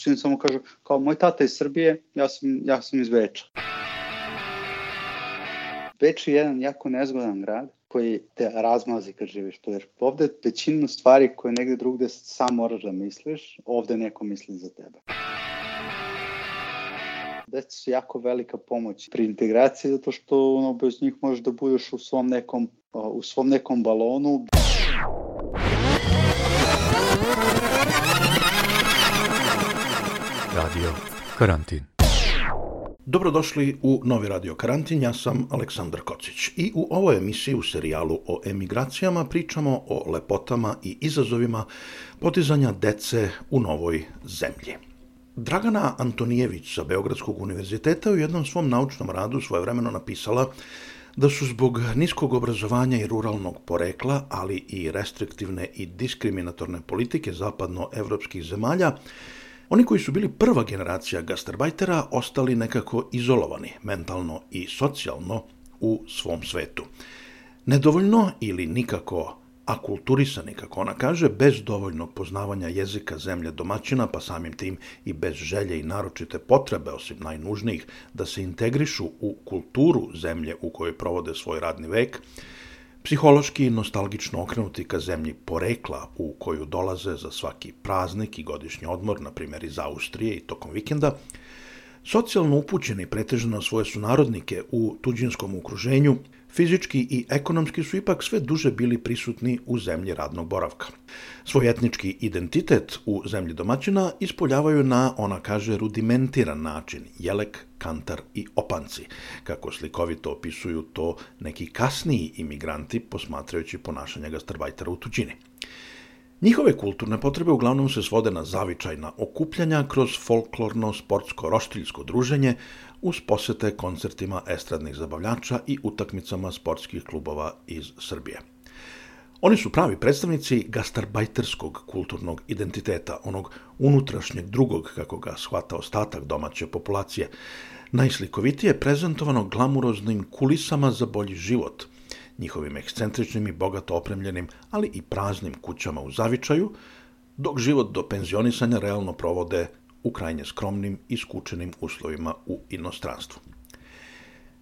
suštini samo kažu kao moj tata iz Srbije, ja sam, ja sam iz Beča. Beč je jedan jako nezgodan grad koji te razmazi kad živiš tu, jer ovde većinu stvari koje negde drugde sam moraš da misliš, ovde neko misli za tebe. Deca su jako velika pomoć pri integraciji zato što ono, bez njih možeš da budeš u svom nekom, u svom nekom balonu. Radio Karantin Dobrodošli u novi radio Karantin, ja sam Aleksandar Kocić i u ovoj emisiji u serijalu o emigracijama pričamo o lepotama i izazovima potizanja dece u novoj zemlji. Dragana Antonijević sa Beogradskog univerziteta u jednom svom naučnom radu svojevremeno napisala da su zbog niskog obrazovanja i ruralnog porekla, ali i restriktivne i diskriminatorne politike zapadnoevropskih zemalja, Oni koji su bili prva generacija gastarbajtera ostali nekako izolovani, mentalno i socijalno, u svom svetu. Nedovoljno ili nikako akulturisani, kako ona kaže, bez dovoljnog poznavanja jezika zemlje domaćina, pa samim tim i bez želje i naročite potrebe, osim najnužnijih, da se integrišu u kulturu zemlje u kojoj provode svoj radni vek, Psihološki nostalgično okrenuti ka zemlji porekla u koju dolaze za svaki praznik i godišnji odmor, na primjer iz Austrije i tokom vikenda, socijalno upućeni pretežno svoje sunarodnike u tuđinskom okruženju, fizički i ekonomski su ipak sve duže bili prisutni u zemlji radnog boravka. Svoj etnički identitet u zemlji domaćina ispoljavaju na, ona kaže, rudimentiran način, jelek, kantar i opanci, kako slikovito opisuju to neki kasniji imigranti posmatrajući ponašanje gastarbajtera u tuđini. Njihove kulturne potrebe uglavnom se svode na zavičajna okupljanja kroz folklorno, sportsko, roštiljsko druženje uz posete koncertima estradnih zabavljača i utakmicama sportskih klubova iz Srbije. Oni su pravi predstavnici gastarbajterskog kulturnog identiteta, onog unutrašnjeg drugog, kako ga shvata ostatak domaće populacije, najslikovitije prezentovano glamuroznim kulisama za bolji život, njihovim ekscentričnim i bogato opremljenim, ali i praznim kućama u zavičaju, dok život do penzionisanja realno provode u krajnje skromnim i skučenim uslovima u inostranstvu.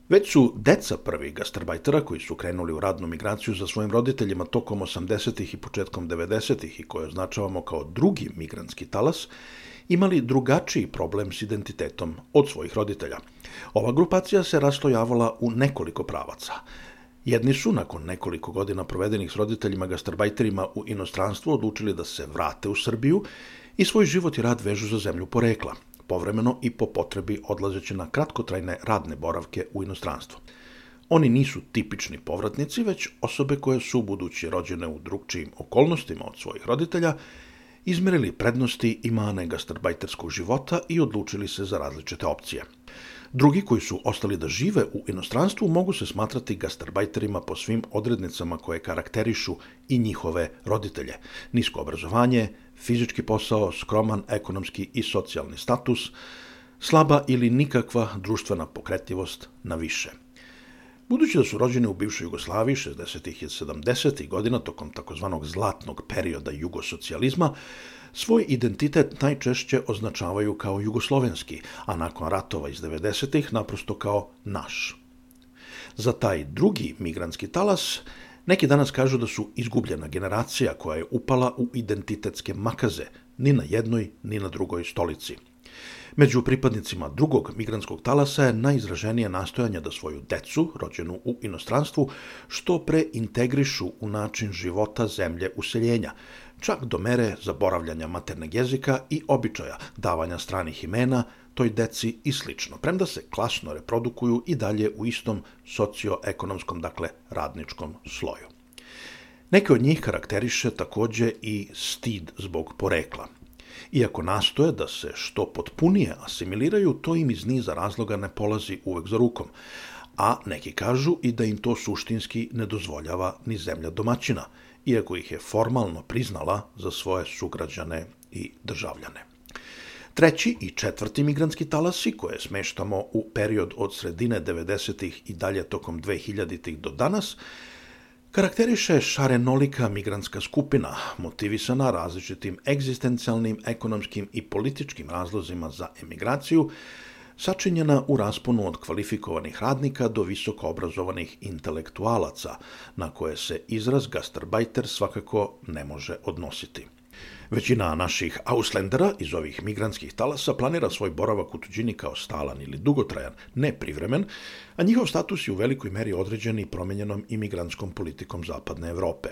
Već su deca prvi gastarbajtera koji su krenuli u radnu migraciju za svojim roditeljima tokom 80. i početkom 90. i koje označavamo kao drugi migrantski talas, imali drugačiji problem s identitetom od svojih roditelja. Ova grupacija se rastojavala u nekoliko pravaca. Jedni su, nakon nekoliko godina provedenih s roditeljima gastarbajterima u inostranstvu, odlučili da se vrate u Srbiju i svoj život i rad vežu za zemlju porekla, povremeno i po potrebi odlazeći na kratkotrajne radne boravke u inostranstvo. Oni nisu tipični povratnici, već osobe koje su, budući rođene u drugčijim okolnostima od svojih roditelja, izmerili prednosti i mane gastarbajterskog života i odlučili se za različite opcije. Drugi koji su ostali da žive u inostranstvu mogu se smatrati gastarbajterima po svim odrednicama koje karakterišu i njihove roditelje. Nisko obrazovanje, fizički posao, skroman ekonomski i socijalni status, slaba ili nikakva društvena pokretljivost na više. Budući da su rođeni u bivšoj Jugoslaviji 60. i 70. godina tokom takozvanog zlatnog perioda jugosocijalizma, svoj identitet najčešće označavaju kao jugoslovenski, a nakon ratova iz 90. naprosto kao naš. Za taj drugi migrantski talas Neki danas kažu da su izgubljena generacija koja je upala u identitetske makaze, ni na jednoj, ni na drugoj stolici. Među pripadnicima drugog migrantskog talasa je najizraženije nastojanje da svoju decu, rođenu u inostranstvu, što pre integrišu u način života zemlje useljenja, čak do mere zaboravljanja materneg jezika i običaja, davanja stranih imena, toj deci i slično, premda se klasno reprodukuju i dalje u istom socioekonomskom, dakle radničkom sloju. Neke od njih karakteriše takođe i stid zbog porekla. Iako nastoje da se što potpunije asimiliraju, to im iz niza razloga ne polazi uvek za rukom, a neki kažu i da im to suštinski ne dozvoljava ni zemlja domaćina, iako ih je formalno priznala za svoje sugrađane i državljane. Treći i četvrti migrantski talasi, koje smeštamo u period od sredine 90. i dalje tokom 2000. do danas, karakteriše šarenolika migrantska skupina, motivisana različitim egzistencijalnim, ekonomskim i političkim razlozima za emigraciju, sačinjena u rasponu od kvalifikovanih radnika do visoko obrazovanih intelektualaca, na koje se izraz gastarbajter svakako ne može odnositi. Većina naših Auslendera iz ovih migrantskih talasa planira svoj boravak u tuđini kao stalan ili dugotrajan, ne privremen, a njihov status je u velikoj meri određen i promenjenom imigrantskom politikom Zapadne Evrope.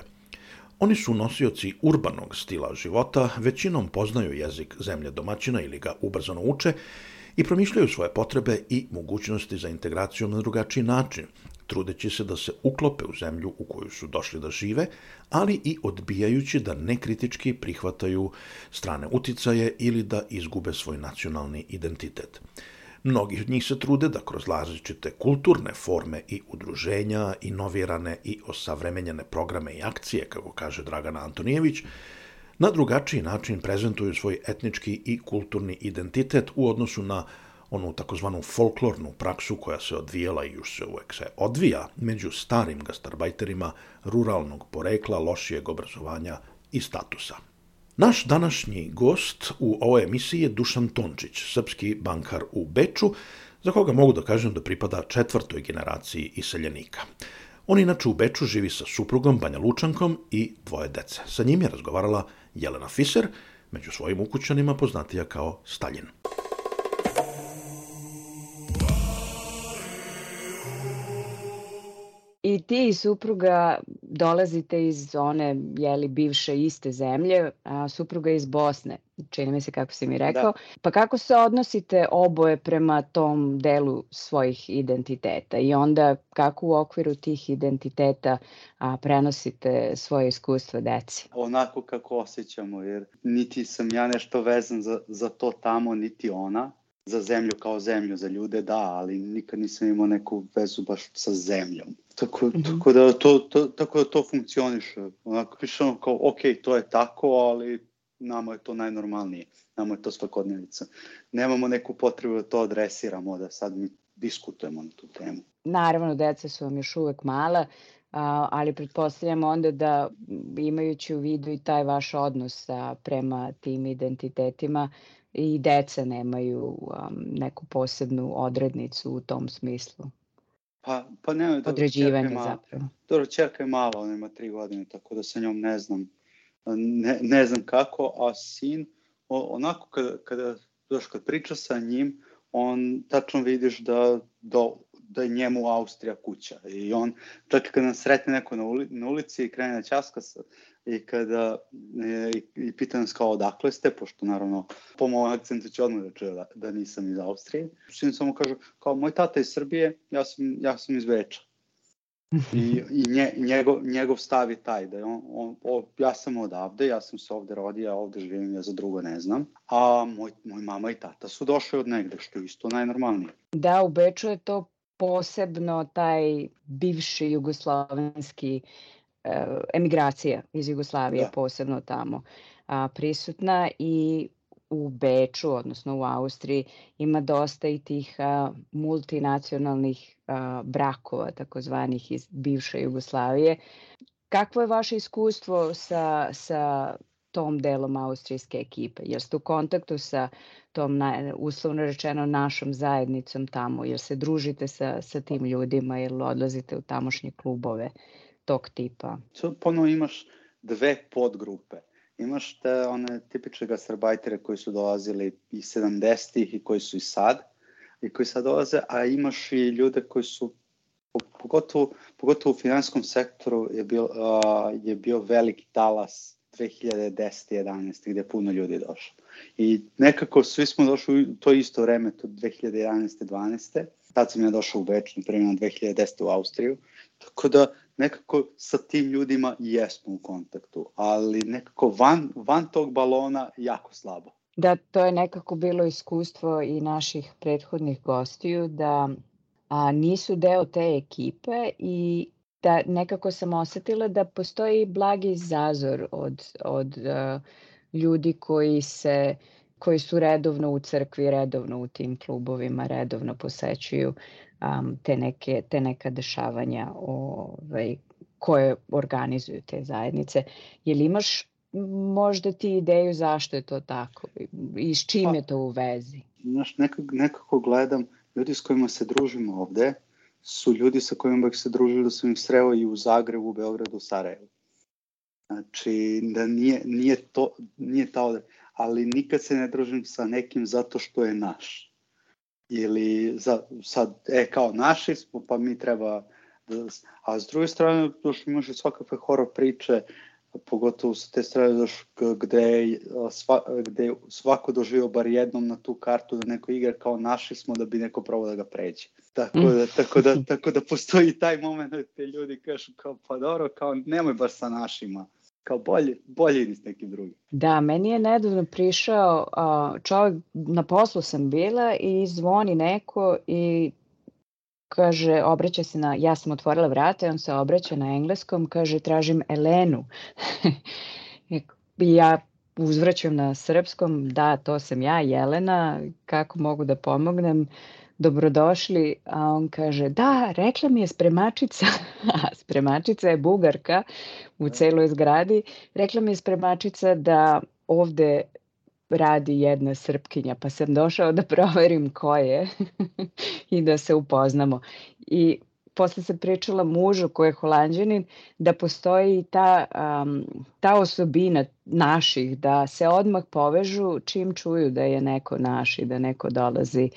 Oni su nosioci urbanog stila života, većinom poznaju jezik zemlje domaćina ili ga ubrzano uče i promišljaju svoje potrebe i mogućnosti za integracijom na drugačiji način, trudeći se da se uklope u zemlju u koju su došli da žive, ali i odbijajući da nekritički prihvataju strane uticaje ili da izgube svoj nacionalni identitet. Mnogi od njih se trude da kroz različite kulturne forme i udruženja, inovirane i osavremenjene programe i akcije, kako kaže Dragana Antonijević, na drugačiji način prezentuju svoj etnički i kulturni identitet u odnosu na onu takozvanu folklornu praksu koja se odvijela i još se uvek se odvija među starim gastarbajterima ruralnog porekla, lošijeg obrazovanja i statusa. Naš današnji gost u ovoj emisiji je Dušan Tončić, srpski bankar u Beču, za koga mogu da kažem da pripada četvrtoj generaciji iseljenika. On inače u Beču živi sa suprugom Banja Lučankom i dvoje dece. Sa njim je razgovarala Jelena Fiser, među svojim ukućanima poznatija kao Stalin. Ti i supruga dolazite iz one, jeli, bivše iste zemlje, a supruga iz Bosne, čini mi se kako si mi rekao. Da. Pa kako se odnosite oboje prema tom delu svojih identiteta i onda kako u okviru tih identiteta a, prenosite svoje iskustva deci? Onako kako osjećamo, jer niti sam ja nešto vezan za, za to tamo, niti ona za zemlju kao zemlju, za ljude da, ali nikad nisam imao neku vezu baš sa zemljom. Tako, mm -hmm. tako, da to, to, tako da to funkcioniše. Onako, pišemo kao, ok, to je tako, ali nama je to najnormalnije. Nama je to svakodnevica. Nemamo neku potrebu da to adresiramo, da sad mi diskutujemo na tu temu. Naravno, deca su vam još uvek mala, ali pretpostavljam onda da imajući u vidu i taj vaš odnos prema tim identitetima, i deca nemaju um, neku posebnu odrednicu u tom smislu. Pa, pa nema, Određivanje malo, zapravo. Dobro, čerka je mala, ona ima tri godine, tako da sa njom ne znam, ne, ne znam kako, a sin, onako kada, kada, znaš, kad priča sa njim, on tačno vidiš da, da, da je njemu Austrija kuća. I on, čak kada nas sretne neko na, uli, na ulici i krene na časka sa, i kada e, i, i pita nas kao odakle ste, pošto naravno po mojom akcentu će odmah da čuje da, da nisam iz Austrije. Sin samo kaže kao moj tata iz Srbije, ja sam, ja sam iz Beča. I, i nje, njegov, njegov stav je taj da je on, on, on, ja sam odavde, ja sam se ovde rodio, ovde živim, ja za drugo ne znam. A moj, moj mama i tata su došli od negde, što je isto najnormalnije. Da, u Beču je to posebno taj bivši jugoslovenski emigracija iz Jugoslavije da. posebno tamo a, prisutna i u Beču, odnosno u Austriji, ima dosta i tih a, multinacionalnih a, brakova, takozvanih iz bivše Jugoslavije. Kakvo je vaše iskustvo sa, sa tom delom austrijske ekipe? Jel ste u kontaktu sa tom, na, uslovno rečeno, našom zajednicom tamo? Jel se družite sa, sa tim ljudima? Jel odlazite u tamošnje klubove? Tog tipa. Tu ponovo imaš dve podgrupe. Imaš te one tipične gastarbajtere koji su dolazili i 70-ih i koji su i sad i koji sad dolaze, a imaš i ljude koji su pogotovo, pogotovo u finanskom sektoru je bio, uh, je bio veliki talas 2010. 11. gde puno ljudi došlo. I nekako svi smo došli u to isto vreme, to 2011. 12. Tad sam ja došao u Beč, na primjer 2010. u Austriju. Tako da nekako sa tim ljudima jesmo u kontaktu, ali nekako van, van tog balona jako slabo. Da, to je nekako bilo iskustvo i naših prethodnih gostiju da a, nisu deo te ekipe i da nekako sam osetila da postoji blagi zazor od, od uh, ljudi koji se koji su redovno u crkvi, redovno u tim klubovima, redovno posećuju um, te, neke, te neka dešavanja ovaj, koje organizuju te zajednice. Je li imaš možda ti ideju zašto je to tako i s čim pa, je to u vezi? Znaš, nekako, nekako gledam, ljudi s kojima se družimo ovde su ljudi sa kojima bih se družio da sam ih sreo i u Zagrebu, u Beogradu, u Sarajevu. Znači, da nije, nije, to, nije ta ovde, ali nikad se ne družim sa nekim zato što je naš. Ili za, sad, e, kao naši smo, pa mi treba da, a s druge strane, još imaš i svakakve horor priče, pogotovo sa te strane daš, gde, sva, gde svako doživio bar jednom na tu kartu da neko igra kao naši smo da bi neko probao da ga pređe. Tako da, mm. tako da, tako da postoji taj moment da te ljudi kažu kao pa dobro, kao nemoj baš sa našima kao bolje, bolje idi s nekim drugim. Da, meni je nedavno prišao čovjek, na poslu sam bila i zvoni neko i kaže, obraća se na, ja sam otvorila vrata i on se obraća na engleskom, kaže, tražim Elenu. Ja uzvraćam na srpskom, da, to sam ja, Jelena, kako mogu da pomognem, dobrodošli, a on kaže, da, rekla mi je spremačica, a spremačica je bugarka u celoj zgradi, rekla mi je spremačica da ovde radi jedna srpkinja, pa sam došao da proverim ko je i da se upoznamo. I posle sam pričala mužu koji je holandjanin da postoji ta, um, ta osobina naših da se odmah povežu čim čuju da je neko naš i da neko dolazi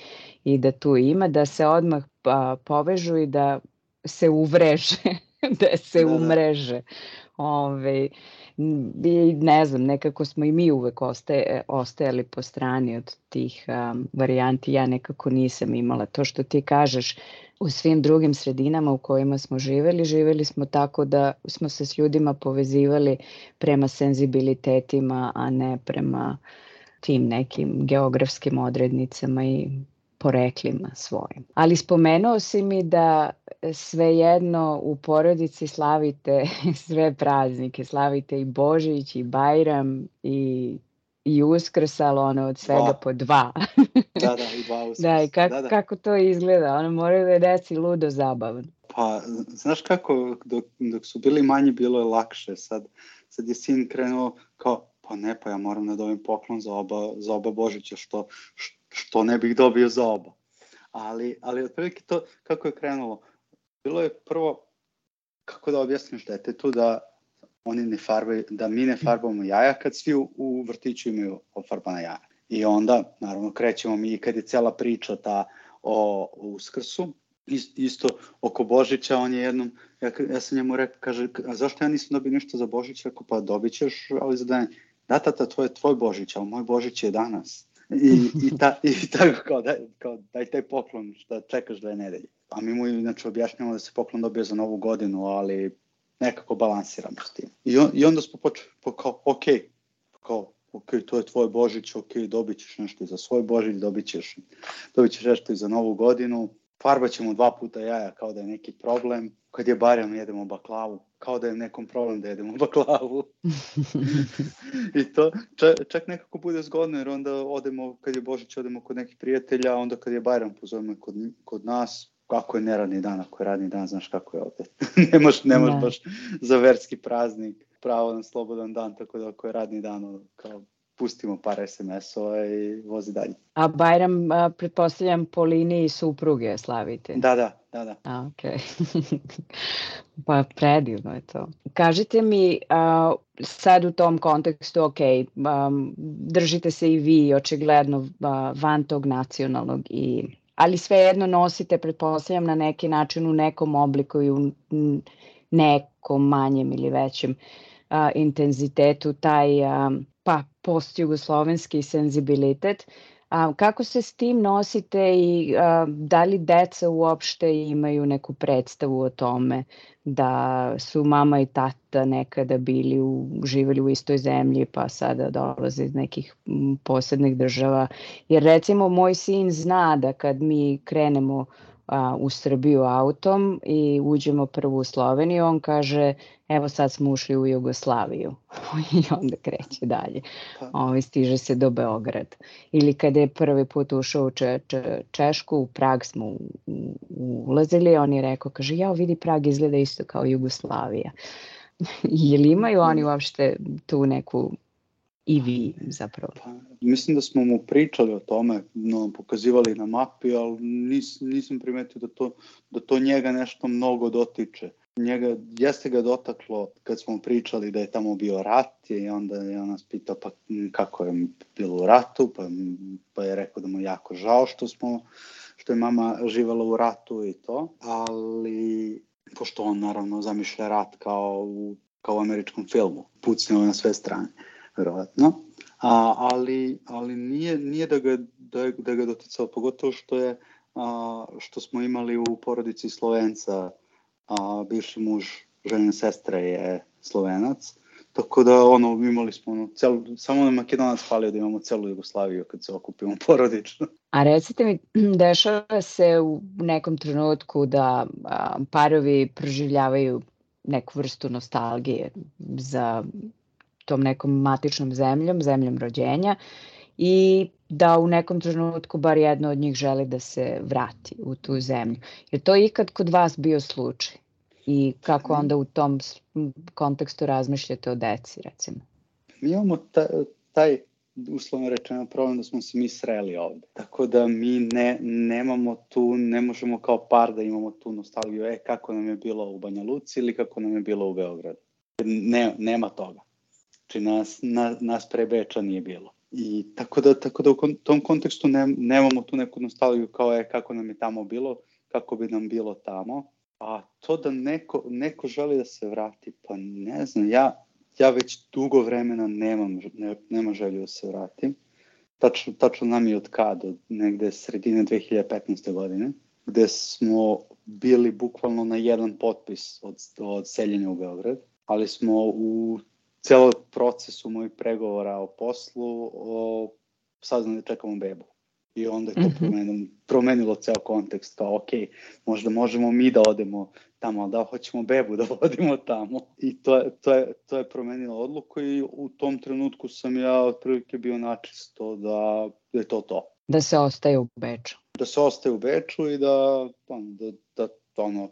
i da tu ima, da se odmah pa, povežu i da se uvreže, da se da, da. umreže. Ove, ne znam, nekako smo i mi uvek ostaje, ostajali po strani od tih um, varijanti. Ja nekako nisam imala to što ti kažeš u svim drugim sredinama u kojima smo živeli. Živeli smo tako da smo se s ljudima povezivali prema senzibilitetima, a ne prema tim nekim geografskim odrednicama i poreklima svojim. Ali spomenuo si mi da svejedno u porodici slavite sve praznike, slavite i Božić i Bajram i i Uskrs, ali ono od svega dva. po dva. da, da, i dva Uskrs. Da, i kako, da, da. kako to izgleda? Ono moraju da je deci ludo zabavno. Pa, znaš kako, dok, dok su bili manji, bilo je lakše. Sad, sad je sin krenuo kao, pa ne, pa ja moram da dobijem poklon za oba, za oba Božića, što, što ne bih dobio za oba. Ali, ali otprilike to, kako je krenulo, bilo je prvo, kako da objasniš detetu da oni ne farbaju, da mi ne farbamo jaja kad svi u, u vrtiću imaju ofarbana jaja. I onda, naravno, krećemo mi kad je cela priča ta o, o Uskrsu, isto oko Božića, on je jednom, ja, ja sam njemu rekao, kaže, a zašto ja nisam dobio ništa za Božić? Rekao, pa dobit ćeš, ali za dan. Da, tata, to je tvoj Božić, ali moj Božić je danas. I, i, ta, i tako kao, daj, kao, daj taj poklon, šta čekaš dve nedelje. A mi mu znači, objašnjamo da se poklon dobije za novu godinu, ali nekako balansiramo s tim. I, on, i onda smo počeli, po, kao, ok, kao, ok, to je tvoj Božić, ok, dobit ćeš nešto i za svoj Božić, dobit ćeš, dobit ćeš nešto i za novu godinu, farbat ćemo dva puta jaja kao da je neki problem, kad je barem jedemo baklavu, kao da je nekom problem da jedemo baklavu. I to čak, čak nekako bude zgodno, jer onda odemo, kad je Božić, odemo kod nekih prijatelja, onda kad je Bajram pozovemo kod, kod nas, kako je neradni dan, ako je radni dan, znaš kako je ovde. ne možeš ne da. baš za verski praznik pravo na slobodan dan, tako da ako je radni dan, kao pustimo par SMS-ova i vozi dalje. A Bajram, a, pretpostavljam, po liniji supruge slavite? Da, da, da, da. A. Okay. pa predivno je to. Kažite mi, a, sad u tom kontekstu, ok, a, držite se i vi očigledno a, van tog nacionalnog i ali svejedno nosite, pretpostavljam, na neki način u nekom obliku i u nekom manjem ili većem a, intenzitetu taj a, postjugoslovenski senzibilitet. Kako se s tim nosite i da li deca uopšte imaju neku predstavu o tome da su mama i tata nekada bili u, živeli u istoj zemlji pa sada dolaze iz nekih posebnih država. Jer recimo moj sin zna da kad mi krenemo a, u Srbiju autom i uđemo prvo u Sloveniju, on kaže evo sad smo ušli u Jugoslaviju i onda kreće dalje. Pa. Ovo, stiže se do Beograda. Ili kada je prvi put ušao u Če, Če, Češku, u Prag smo u, u, ulazili, on je rekao, kaže, ja vidi Prag izgleda isto kao Jugoslavija. Je li imaju oni uopšte tu neku i vi zapravo? Pa, mislim da smo mu pričali o tome, no, pokazivali na mapi, ali nis, nisam primetio da to, da to njega nešto mnogo dotiče. Njega, jeste ga dotaklo kad smo pričali da je tamo bio rat i onda je on nas pitao pa kako je bilo u ratu, pa, pa je rekao da mu jako žao što smo što je mama živala u ratu i to, ali pošto on naravno zamišlja rat kao u, kao u američkom filmu, pucnjava na sve strane verovatno, a, ali, ali nije, nije da ga, da, da ga doticao, pogotovo što je a, što smo imali u porodici Slovenca, a, bivši muž ženje sestre je Slovenac, tako da ono, imali smo ono, celu, samo na Makedonac falio da imamo celu Jugoslaviju kad se okupimo porodično. A recite mi, dešava se u nekom trenutku da a, parovi proživljavaju neku vrstu nostalgije za tom nekom matičnom zemljom, zemljom rođenja i da u nekom trenutku bar jedno od njih želi da se vrati u tu zemlju. Je to ikad kod vas bio slučaj? I kako onda u tom kontekstu razmišljate o deci, recimo? Mi imamo taj, taj uslovno rečeno problem da smo se mi sreli ovde. Tako da mi ne, nemamo tu, ne možemo kao par da imamo tu nostalgiju, e kako nam je bilo u Banja Luci ili kako nam je bilo u Beogradu. Ne, nema toga. Znači nas, na, nas pre Beča nije bilo. I tako da, tako da u tom kontekstu ne, nemamo tu neku nostalgiju kao je kako nam je tamo bilo, kako bi nam bilo tamo. A to da neko, neko želi da se vrati, pa ne znam, ja, ja već dugo vremena nemam, ne, nema želju da se vratim. Tačno, tačno nam je od kada, od negde sredine 2015. godine, gde smo bili bukvalno na jedan potpis od, od seljenja u Beograd, ali smo u celo procesu mojih pregovora o poslu o, saznali da čekamo bebu. I onda je to mm -hmm. promenilo, promenilo ceo kontekst, kao ok, možda možemo mi da odemo tamo, ali da hoćemo bebu da vodimo tamo. I to je, to je, to je promenilo odluku i u tom trenutku sam ja otprilike bio načisto da, da je to to. Da se ostaje u Beču. Da se ostaje u Beču i da, da, da, da ono,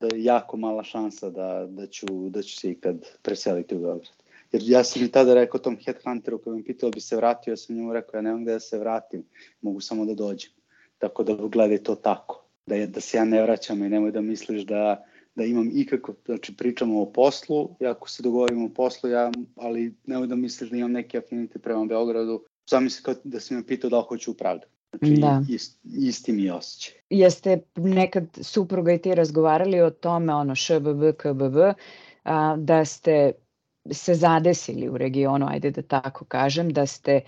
da je jako mala šansa da, da, ću, da ću se ikad preseliti u Beograd. Jer ja sam i tada rekao tom headhunteru koji mi pitao bi se vratio, ja sam njemu rekao ja nemam gde da se vratim, mogu samo da dođem. Tako da gledaj to tako, da, je, da se ja ne vraćam i nemoj da misliš da, da imam ikako, znači pričamo o poslu, i ako se dogovorimo o poslu, ja, ali nemoj da misliš da imam neki afinite prema Beogradu, zamisli kao da si me pitao da li hoću u Pravdu. Znači, da. ist, isti mi osjećaj. Jeste nekad supruga i ti razgovarali o tome, ono, ŠBB, KBB, a, da ste se zadesili u regionu, ajde da tako kažem, da ste,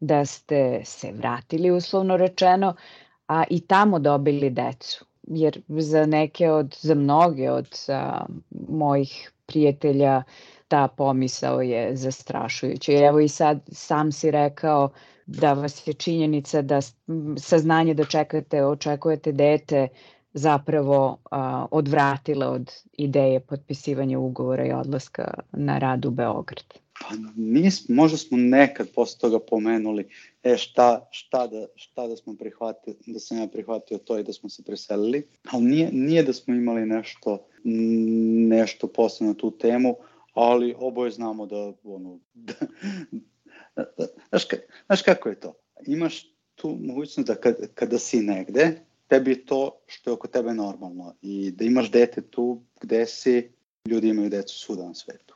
da ste se vratili uslovno rečeno, a i tamo dobili decu. Jer za neke od, za mnoge od a, mojih prijatelja ta pomisao je zastrašujuća. Evo i sad sam si rekao da vas je činjenica da saznanje da čekate, očekujete dete zapravo a, odvratile od ideje potpisivanja ugovora i odlaska na rad u Beograd? Pa nis, možda smo nekad posle toga pomenuli e, šta, šta, da, šta da smo prihvatili, da sam ja prihvatio to i da smo se preselili, ali nije, nije da smo imali nešto, nešto posle na tu temu, ali oboje znamo da, ono, da znaš, znaš kako je to? Imaš tu mogućnost da kad, kada si negde, tebi je to što je oko tebe normalno i da imaš dete tu gde si, ljudi imaju decu svuda na svetu.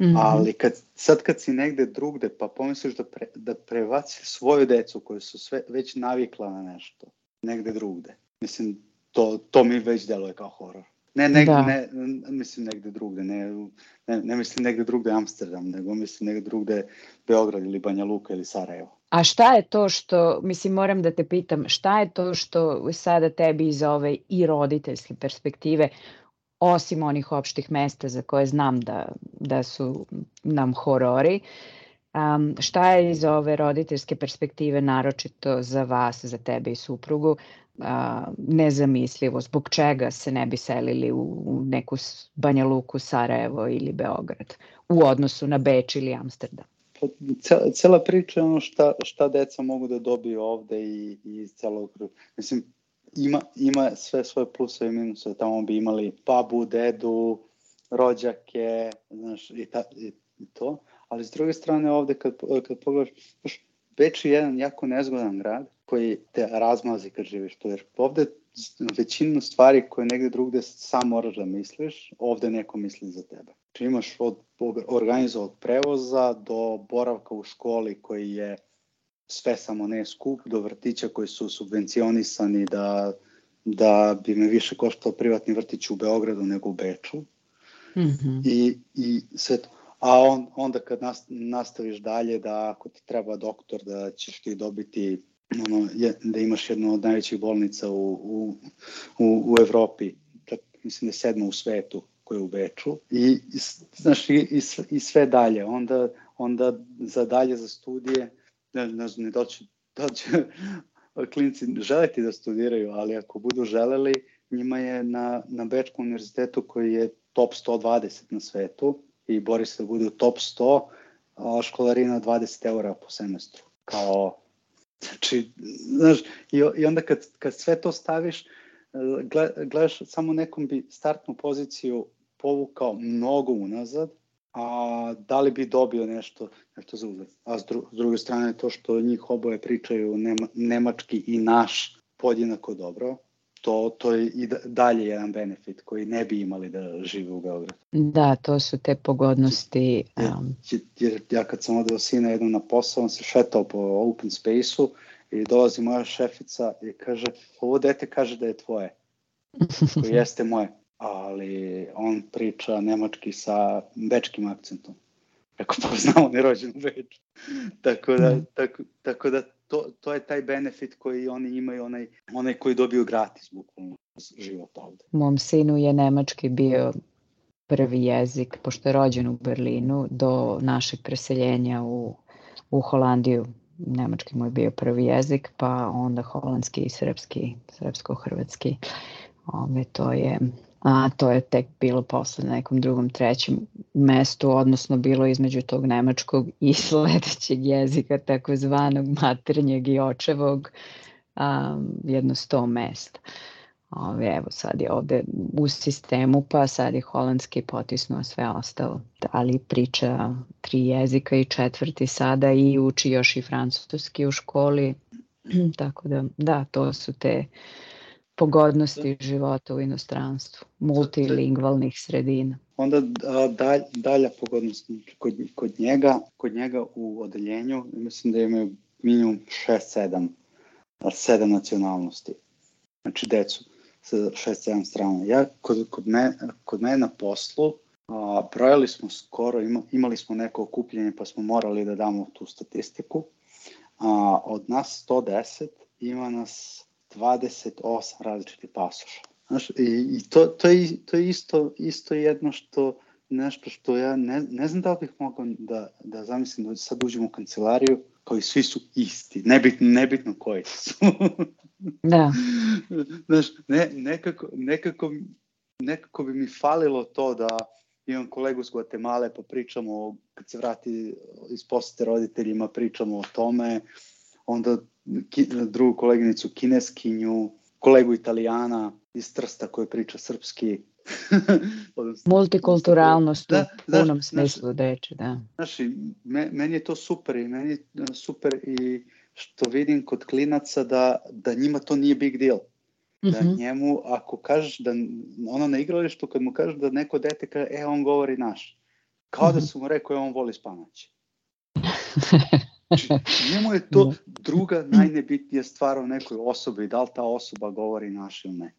Mm -hmm. Ali kad, sad kad si negde drugde, pa pomisliš da, pre, da prevaci svoju decu koji su sve, već navikla na nešto, negde drugde. Mislim, to, to mi već deluje kao horor. Ne, ne, da. ne, mislim negde drugde, ne, ne, ne mislim negde drugde Amsterdam, nego mislim negde drugde Beograd ili Banja Luka ili Sarajevo. A šta je to što, mislim moram da te pitam, šta je to što sada tebi iz ove i roditeljske perspektive, osim onih opštih mesta za koje znam da, da su nam horori, Um, šta je iz ove roditeljske perspektive naročito za vas, za tebe i suprugu, uh, nezamislivo? Zbog čega se ne bi selili u, u neku Banja Luku, Sarajevo ili Beograd u odnosu na Beč ili Amsterdam? Pa, cela priča je ono šta, šta deca mogu da dobiju ovde i, i iz celog Mislim, ima, ima sve svoje pluse i minuse. Tamo bi imali babu, dedu, rođake, znaš, i, ta, i to. Ali s druge strane ovde kad, kad pogledaš, Beč je jedan jako nezgodan grad koji te razmazi kad živiš tu, jer ovde većinu stvari koje negde drugde sam moraš da misliš, ovde neko misli za tebe. Znači imaš od organizovanog prevoza do boravka u školi koji je sve samo ne skup, do vrtića koji su subvencionisani da, da bi me više koštao privatni vrtić u Beogradu nego u Beču. Mm -hmm. I, i sve to. A on, onda kad nastaviš dalje da ako ti treba doktor da ćeš ti dobiti ono, je, da imaš jednu od najvećih bolnica u, u, u, u Evropi, čak mislim da je sedma u svetu koja je u Beču i, i znaš, i, i, sve dalje. Onda, onda za dalje za studije, ne, ne znam, ne doći, doći klinci želeti da studiraju, ali ako budu želeli, njima je na, na Bečkom univerzitetu koji je top 120 na svetu i bori se da bude u top 100, a školarina 20 eura po semestru. Kao Znači, znaš, i, i onda kad, kad sve to staviš, gledaš samo nekom bi startnu poziciju povukao mnogo unazad, a da li bi dobio nešto, nešto za uzet. A s, dru, s druge strane to što njih oboje pričaju nema, nemački i naš podjednako dobro, to, to je i dalje jedan benefit koji ne bi imali da žive u Beogradu. Da, to su te pogodnosti. Um... Jer, jer ja kad sam odeo sina jednom na posao, on se šetao po open space-u i dolazi moja šefica i kaže, ovo dete kaže da je tvoje, koji jeste moje, ali on priča nemački sa bečkim akcentom. Rekao, pa znam, on je rođen u Beču. tako, da, mm. tako, tako da to, to je taj benefit koji oni imaju, onaj, onaj koji dobiju gratis, bukvalno, život ovde. Mom sinu je nemački bio prvi jezik, pošto je rođen u Berlinu, do našeg preseljenja u, u Holandiju. Nemački mu je bio prvi jezik, pa onda holandski i srpski, srpsko-hrvatski. Ove, to je a to je tek bilo posle na nekom drugom, trećem mestu, odnosno bilo između tog nemačkog i sledećeg jezika, takozvanog maternjeg i očevog, um, jedno sto mesta. Ove, evo sad je ovde u sistemu, pa sad je holandski potisnuo sve ostalo. Ali priča tri jezika i četvrti sada i uči još i francuski u školi. Tako da, da, to su te uh, pogodnosti života u inostranstvu, multilingvalnih sredina. Onda dalj, dalja pogodnost kod, kod, njega, kod njega u odeljenju, mislim da imaju minimum 6-7 sedam nacionalnosti. Znači decu sa 6-7 strana. Ja kod, kod, me, kod mene na poslu a, brojali smo skoro, ima, imali smo neko okupljenje pa smo morali da damo tu statistiku. A, od nas 110 ima nas 28 različitih pasoša. Znaš, i, i to, to, je, to je isto, isto jedno što nešto što ja ne, ne znam da li bih mogao da, da zamislim da sad uđem u kancelariju koji svi su isti, nebitno, nebitno koji su. da. Znaš, ne, nekako, nekako, nekako bi mi falilo to da imam kolegu s Guatemala pa pričamo, kad se vrati iz posete roditeljima, pričamo o tome, onda ki, drugu koleginicu kineskinju, kolegu italijana iz Trsta koji priča srpski. Multikulturalnost da, u da, punom smislu reči, da. Znaš, me, meni je to super i meni je super i što vidim kod klinaca da, da njima to nije big deal. Da mm -hmm. njemu, ako kažeš da, ono na igralištu, kad mu kažeš da neko dete kaže, e, on govori naš. Kao mm -hmm. da mhm. su mu rekao, e, on voli spanaći. Znači, njemu je to druga najnebitnija stvar o nekoj osobi, da li ta osoba govori naš ili ne.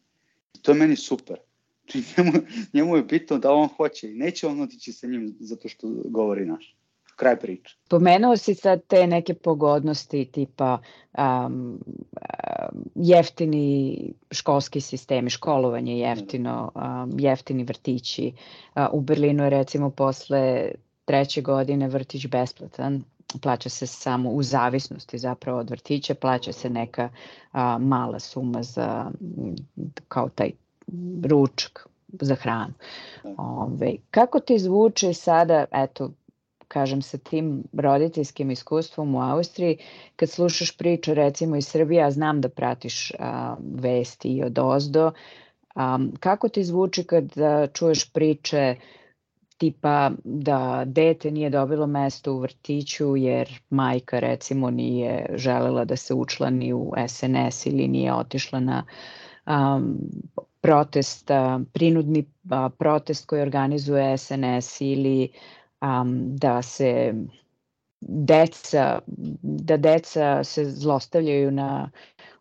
I to je meni super. Znači, njemu, njemu je bitno da on hoće i neće on otići sa njim zato što govori naš. Kraj priče. Pomenuo si sad te neke pogodnosti tipa um, jeftini školski sistemi, školovanje jeftino, um, jeftini vrtići. Uh, u Berlinu je recimo posle treće godine vrtić besplatan plaća se samo u zavisnosti zapravo od vrtića, plaća se neka a, mala suma za kao taj ručak za hranu. Ove, kako ti zvuče sada, eto, kažem, sa tim roditeljskim iskustvom u Austriji, kad slušaš priču recimo iz Srbije, a znam da pratiš a, vesti i od ozdo, a, kako ti zvuči kad a, čuješ priče tipa da dete nije dobilo mesto u vrtiću jer majka recimo nije želela da se učlani u SNS ili nije otišla na um, protest, uh, prinudni uh, protest koji organizuje SNS ili um, da se deca, da deca se zlostavljaju na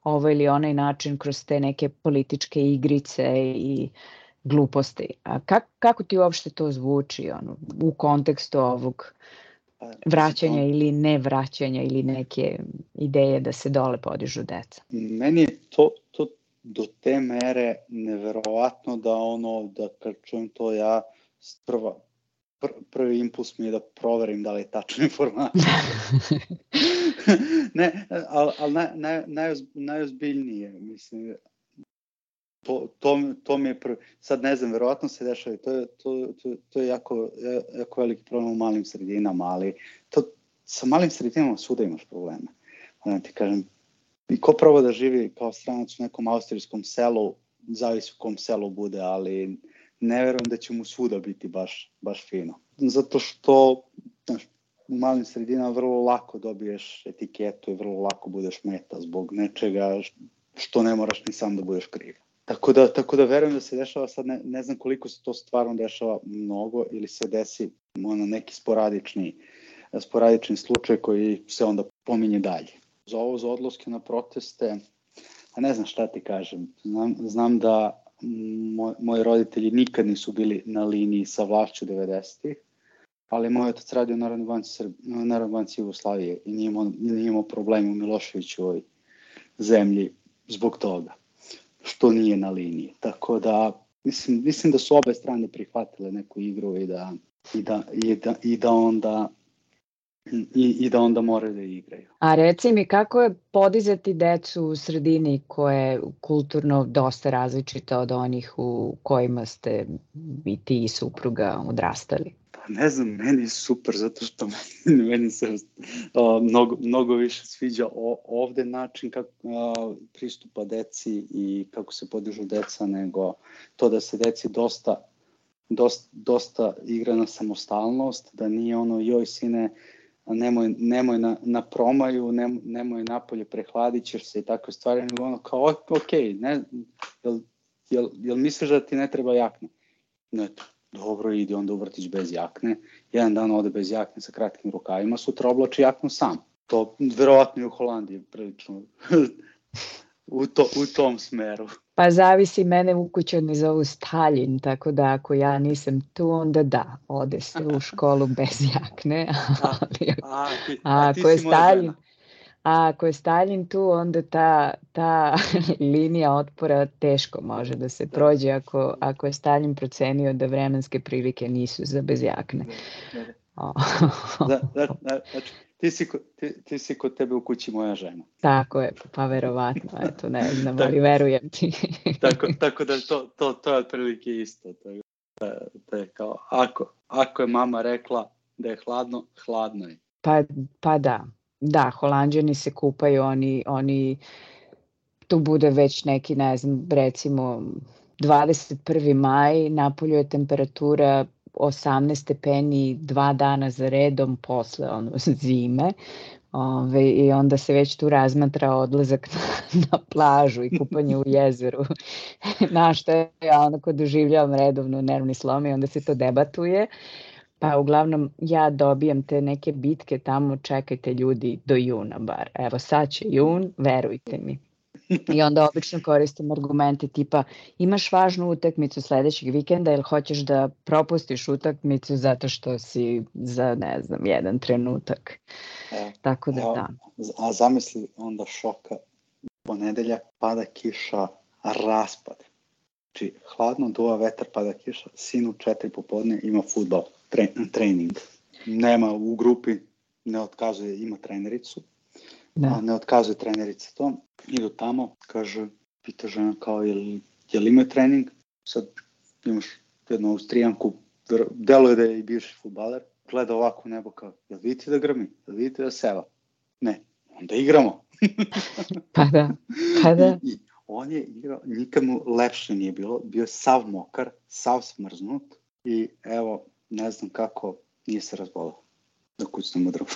ovaj ili onaj način kroz te neke političke igrice i gluposti. A kak, kako ti uopšte to zvuči ono, u kontekstu ovog pa, vraćanja ili ne vraćanja ili neke ideje da se dole podižu deca? Meni je to, to do te mere neverovatno da ono, da kad čujem to ja prva, pr, prvi impuls mi je da proverim da li je tačna informacija. ne, ali al naj, naj, najoz, najozbiljnije, mislim, to, to, to mi je prvi, sad ne znam, verovatno se dešava to je, to, to, to je jako, jako veliki problem u malim sredinama, ali to, sa malim sredinama svuda imaš probleme. Onda ti kažem, i ko pravo da živi kao stranac u nekom austrijskom selu, zavisi u kom selu bude, ali ne verujem da će mu svuda biti baš, baš fino. Zato što znaš, u malim sredinama vrlo lako dobiješ etiketu i vrlo lako budeš meta zbog nečega što ne moraš ni sam da budeš kriv. Tako da, tako da verujem da se dešava sad, ne, ne znam koliko se to stvarno dešava mnogo ili se desi ono, neki sporadični, sporadični slučaj koji se onda pominje dalje. Za ovo, za odloske na proteste, a ne znam šta ti kažem, znam, znam da moj, moji roditelji nikad nisu bili na liniji sa vlašću 90-ih, ali moj otac radio u Narodnoj banci, Srb, Narodnoj banci Jugoslavije i nije imao, nije imao problema u Miloševićevoj zemlji zbog toga što nije na liniji. Tako da mislim, mislim da su obe strane prihvatile neku igru i da, i da, i da, i da onda i, i da onda moraju da igraju. A reci mi kako je podizati decu u sredini koje je kulturno dosta različita od onih u kojima ste i ti i supruga odrastali? Ne znam, meni je super zato što meni se uh, mnogo, mnogo više sviđa o, ovde način kako uh, pristupa deci i kako se podižu deca nego to da se deci dosta dosta, dosta igra na samostalnost, da nije ono joj sine nemoj, nemoj na, na promaju, nem, nemoj napolje prehladit ćeš se i takve stvari, nego ono kao ok, ne, jel, jel, jel misliš da ti ne treba jakna? Ne, dobro, idi onda u vrtić bez jakne, jedan dan ode bez jakne sa kratkim rukavima, sutra oblači jaknu sam. To verovatno i u Holandiji prilično u, to, u tom smeru. Pa zavisi, mene u kuću zovu Stalin, tako da ako ja nisam tu, onda da, ode se u školu bez jakne. Ali, a, a, ti, a, a ako je Stalin, žena. A ako je Stalin tu, onda ta, ta linija otpora teško može da se prođe ako, ako je Stalin procenio da vremenske prilike nisu za bezjakne. Da, da, da, znači, ti si, ti, ti si kod tebe u kući moja žena. Tako je, pa verovatno, eto, ne znam, ali verujem ti. tako, tako da to, to, to je otprilike isto. To je, to je kao, ako, ako je mama rekla da je hladno, hladno je. Pa, pa da, Da, Holandjani se kupaju, oni, oni tu bude već neki, ne znam, recimo 21. maj, napolju je temperatura 18 stepeni dva dana za redom posle ono, zime. Ove, I onda se već tu razmatra odlazak na, na plažu i kupanje u jezeru. na što ja onako doživljavam redovno nervni slom i onda se to debatuje. Pa uglavnom ja dobijam te neke bitke tamo, čekajte ljudi do juna bar. Evo sad će jun, verujte mi. I onda obično koristim argumente tipa imaš važnu utakmicu sledećeg vikenda ili hoćeš da propustiš utakmicu zato što si za, ne znam, jedan trenutak. E, Tako da, da. A zamisli onda šoka, ponedeljak pada kiša, raspad. Znači, hladno duva vetar, pada kiša, sinu četiri popodne ima futbol tre, trening. Nema u grupi ne otkazuje, ima trenericu, da. a ne otkazuje trenerica to, idu tamo, kaže, pita žena kao, je li, je li imaju trening, sad imaš jednu Austrijanku, deluje da je i bivši futbaler, gleda ovako u nebo kao, jel vidite da grmi, jel vidite da seva? Ne, onda igramo. pa da, pa da. I on je igrao, nikad mu lepše nije bilo, bio sav mokar, sav smrznut i evo, ne znam kako, nije se razbolao da kućnemo drvo.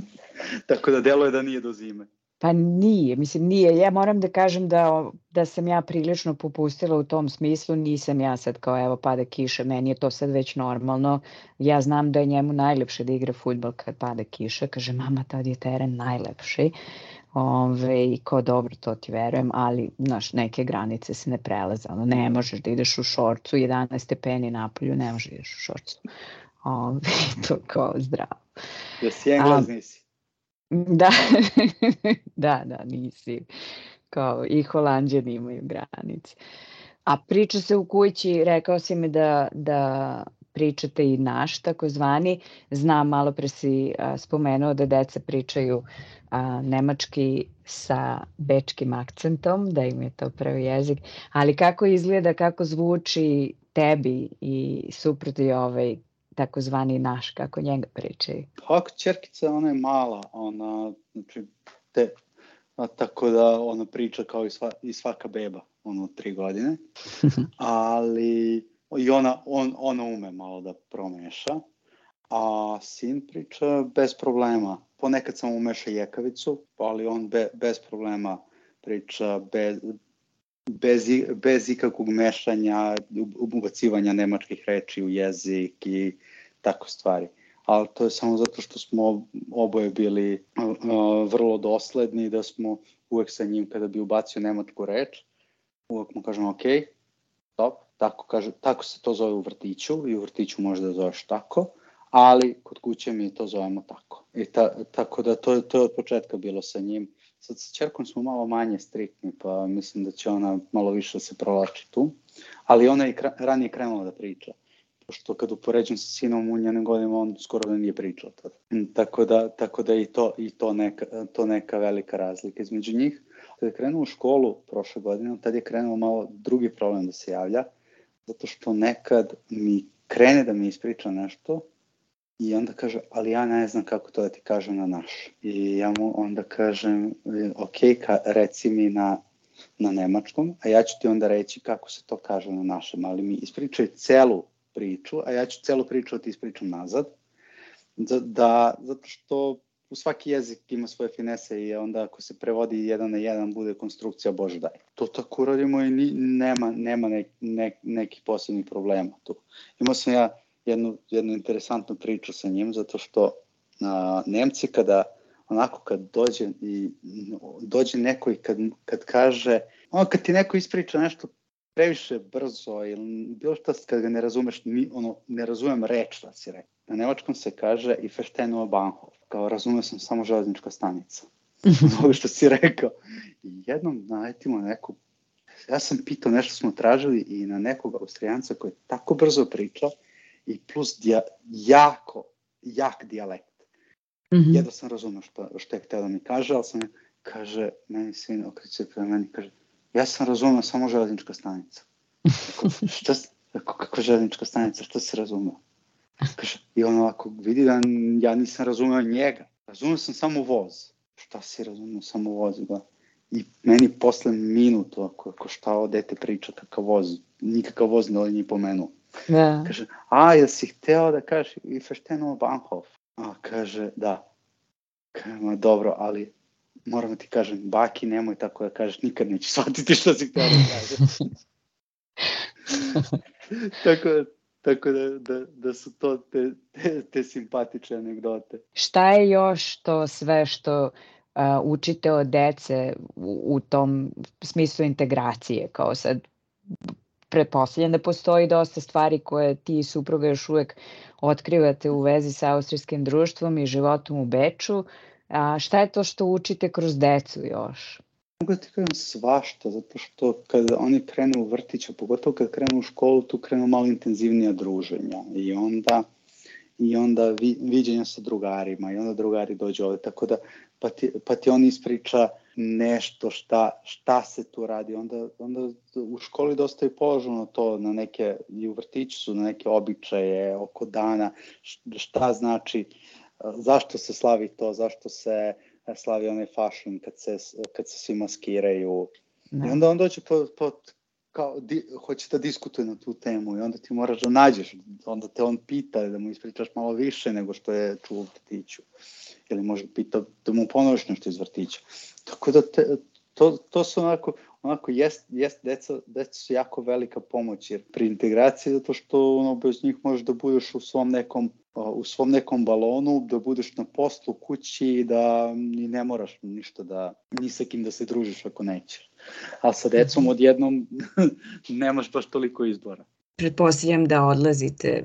Tako da deluje da nije do zime. Pa nije, mislim nije. Ja moram da kažem da, da sam ja prilično popustila u tom smislu, nisam ja sad kao evo pada kiša, meni je to sad već normalno. Ja znam da je njemu najlepše da igra futbol kad pada kiša, kaže mama tad je teren najlepši. Ove, I ko dobro, to ti verujem, ali znaš, neke granice se ne prelaze. Ono, ne možeš da ideš u šorcu, 11 stepeni napolju, ne možeš da ideš u šorcu. Ove, to kao zdravo. Jesi englez nisi? Da, da, da, nisi. Kao i holandjani imaju granice. A priča se u kući, rekao si mi da, da pričate i naš takozvani. Znam, malo pre si a, spomenuo da deca pričaju a, nemački sa bečkim akcentom, da im je to prvi jezik. Ali kako izgleda, kako zvuči tebi i suproti ovaj takozvani naš, kako njega pričaju? Pa, čerkica, ona je mala, ona, znači, te, a, tako da ona priča kao i, sva, i svaka beba, ono, tri godine, ali i ona, on, ona ume malo da promeša, a sin priča bez problema. Ponekad sam umeša jekavicu, ali on be, bez problema priča, bez, bez, bez ikakvog mešanja, ubacivanja nemačkih reči u jezik i tako stvari. Ali to je samo zato što smo oboje bili uh, vrlo dosledni, da smo uvek sa njim kada bi ubacio nemačku reč, uvek mu kažemo ok, stop, tako, kaže, tako se to zove u vrtiću i u vrtiću može da zoveš tako, ali kod kuće mi to zovemo tako. I ta, tako da to, to je od početka bilo sa njim Sad sa čerkom smo malo manje striktni, pa mislim da će ona malo više se provlači tu. Ali ona je ranije krenula da priča. Pošto kad upoređujem sa sinom u njenim godinama, on skoro da nije pričao tada. Tako da, tako da i, to, i to, neka, to neka velika razlika između njih. Kad je krenuo u školu prošle godine, tad je krenuo malo drugi problem da se javlja, zato što nekad mi krene da mi ispriča nešto, I onda kaže, ali ja ne znam kako to da ti kažem na naš. I ja mu onda kažem, ok, ka, reci mi na, na nemačkom, a ja ću ti onda reći kako se to kaže na našem, ali mi ispričaj celu priču, a ja ću celu priču da ti ispričam nazad, da, da, zato što u svaki jezik ima svoje finese i onda ako se prevodi jedan na jedan bude konstrukcija Bože daj. To tako radimo i ni, nema, nema ne, ne, nekih posebnih problema tu. Imao sam ja jednu, jednu interesantnu priču sa njim, zato što a, Nemci kada onako kad dođe i dođe neko i kad, kad kaže, ono kad ti neko ispriča nešto previše brzo ili bilo što kad ga ne razumeš, ni, ono, ne razumem reč da si rekao. Na nemačkom se kaže i feštenu Bahnhof, kao razumeo sam samo železnička stanica. Ovo što si rekao. I jednom naletimo neku, ja sam pitao nešto smo tražili i na nekog austrijanca koji je tako brzo pričao i plus dija, jako, jak dijalekt. Mm -hmm. Jedno sam razumio što, što je htio da mi kaže, ali sam kaže, meni sin okreće prema meni, kaže, ja sam razumio samo železnička stanica. Kako, šta, kako, kako železnička stanica, što si razumeo? I on ovako vidi da ja nisam razumeo njega. Razumeo sam samo voz. Šta si razumeo samo voz? Da. I meni posle minutu, ako, ako šta o dete priča, kakav voz, nikakav voz ne li ni pomenuo. Da. Kaže, a, jel si hteo da kažeš i fešteno Bahnhof? A, kaže, da. Kaže, ma dobro, ali moram da ti kažem, baki nemoj tako da kažeš, nikad neće shvatiti što si hteo da kažeš. tako, tako da, da, da su to te, te, te simpatične anegdote. Šta je još to sve što uh, učite od dece u, u tom smislu integracije, kao sad pretpostavljam da postoji dosta stvari koje ti i supruga još uvek otkrivate u vezi sa austrijskim društvom i životom u Beču. A šta je to što učite kroz decu još? Mogu da ti kažem svašta, zato što kada oni krenu u vrtić, a pogotovo kad krenu u školu, tu krenu malo intenzivnija druženja i onda i onda vi, viđenja sa drugarima i onda drugari dođu ovde, tako da pa ti, pa ti on ispriča nešto šta, šta se tu radi, onda, onda u školi dosta je položeno to na neke, i u vrtiću su na neke običaje oko dana, šta znači, zašto se slavi to, zašto se slavi onaj fashion kad se, kad se svi maskiraju. Da. I onda on dođe po, po kao, di, hoće da diskutuje na tu temu i onda ti moraš da nađeš, onda te on pita da mu ispričaš malo više nego što je čuo u vrtiću. Ili može pita da mu ponoviš nešto iz vrtića. Tako da te, to, to su onako, onako jest, jest deca, deca su jako velika pomoć jer pri integraciji zato što ono, bez njih možeš da budeš u svom nekom u svom nekom balonu, da budeš na poslu, kući i da ni ne moraš ništa da, ni sa kim da se družiš ako nećeš. A sa decom odjednom nemaš baš toliko izbora. Pretpostavljam da odlazite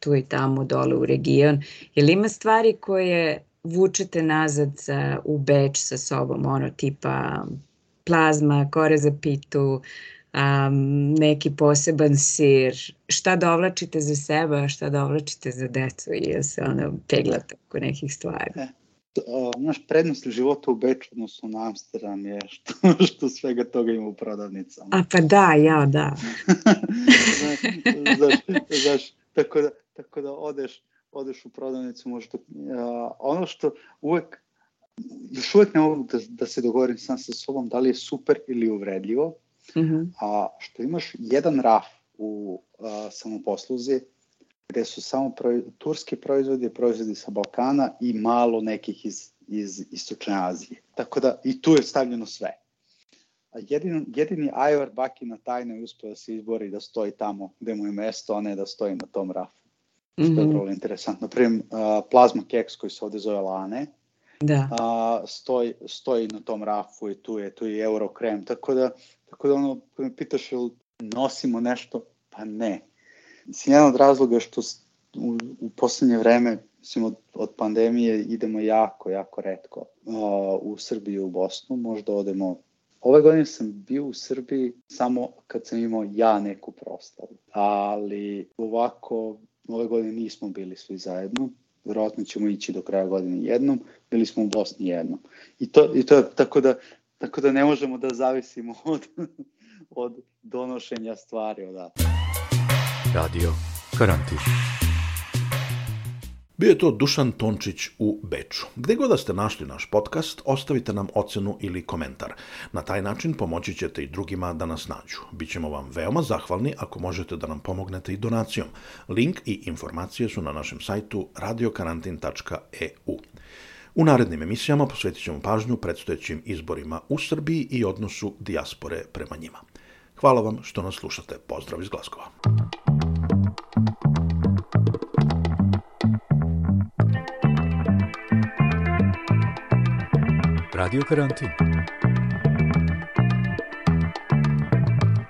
tu i tamo dole u region. Je li ima stvari koje vučete nazad za, u Beč sa sobom, ono tipa plazma, kore za pitu, um, neki poseban sir, šta dovlačite za sebe, a šta dovlačite za decu i se ono peglate oko nekih stvari. E, naš prednost života u Beču, odnosno na Amsterdam je što, što svega toga ima u prodavnicama. A pa da, ja, da. znaš, znaš, znaš, tako da, tako da odeš, odeš u prodavnicu, možda, uh, ono što uvek, još uvek ne mogu da, da se dogovorim sam sa sobom da li je super ili uvredljivo, mm -hmm. a što imaš jedan raf u a, samoposluzi gde su samo proj, turski proizvodi, proizvodi sa Balkana i malo nekih iz, iz Istočne Azije. Tako da i tu je stavljeno sve. A jedin, jedini Ajvar Bakina tajno je uspio da se izbori da stoji tamo gde mu je mesto, a ne da stoji na tom rafu. Mm -hmm. Što je mhm. vrlo interesantno. Uh, plazma keks koji se ovde zove Lane, da. a, stoji, stoji na tom rafu i tu je, tu je Eurokrem, tako da, tako da ono, me pitaš jel nosimo nešto, pa ne. Mislim, jedan od razloga što u, u poslednje vreme, mislim, od, od pandemije idemo jako, jako redko a, u Srbiju i u Bosnu, možda odemo Ove godine sam bio u Srbiji samo kad sam imao ja neku proslavu, ali ovako ove godine nismo bili svi zajedno, verovatno ćemo ići do kraja godine jednom, bili smo u Bosni jednom. I to, i to je tako da, tako da ne možemo da zavisimo od, od donošenja stvari odatle. Radio Karantin. Bio je to Dušan Tončić u Beču. Gde god da ste našli naš podcast, ostavite nam ocenu ili komentar. Na taj način pomoći ćete i drugima da nas nađu. Bićemo vam veoma zahvalni ako možete da nam pomognete i donacijom. Link i informacije su na našem sajtu radiokarantin.eu. U narednim emisijama posvetit ćemo pažnju predstojećim izborima u Srbiji i odnosu dijaspore prema njima. Hvala vam što nas slušate. Pozdrav iz Glaskova. Radio Karantin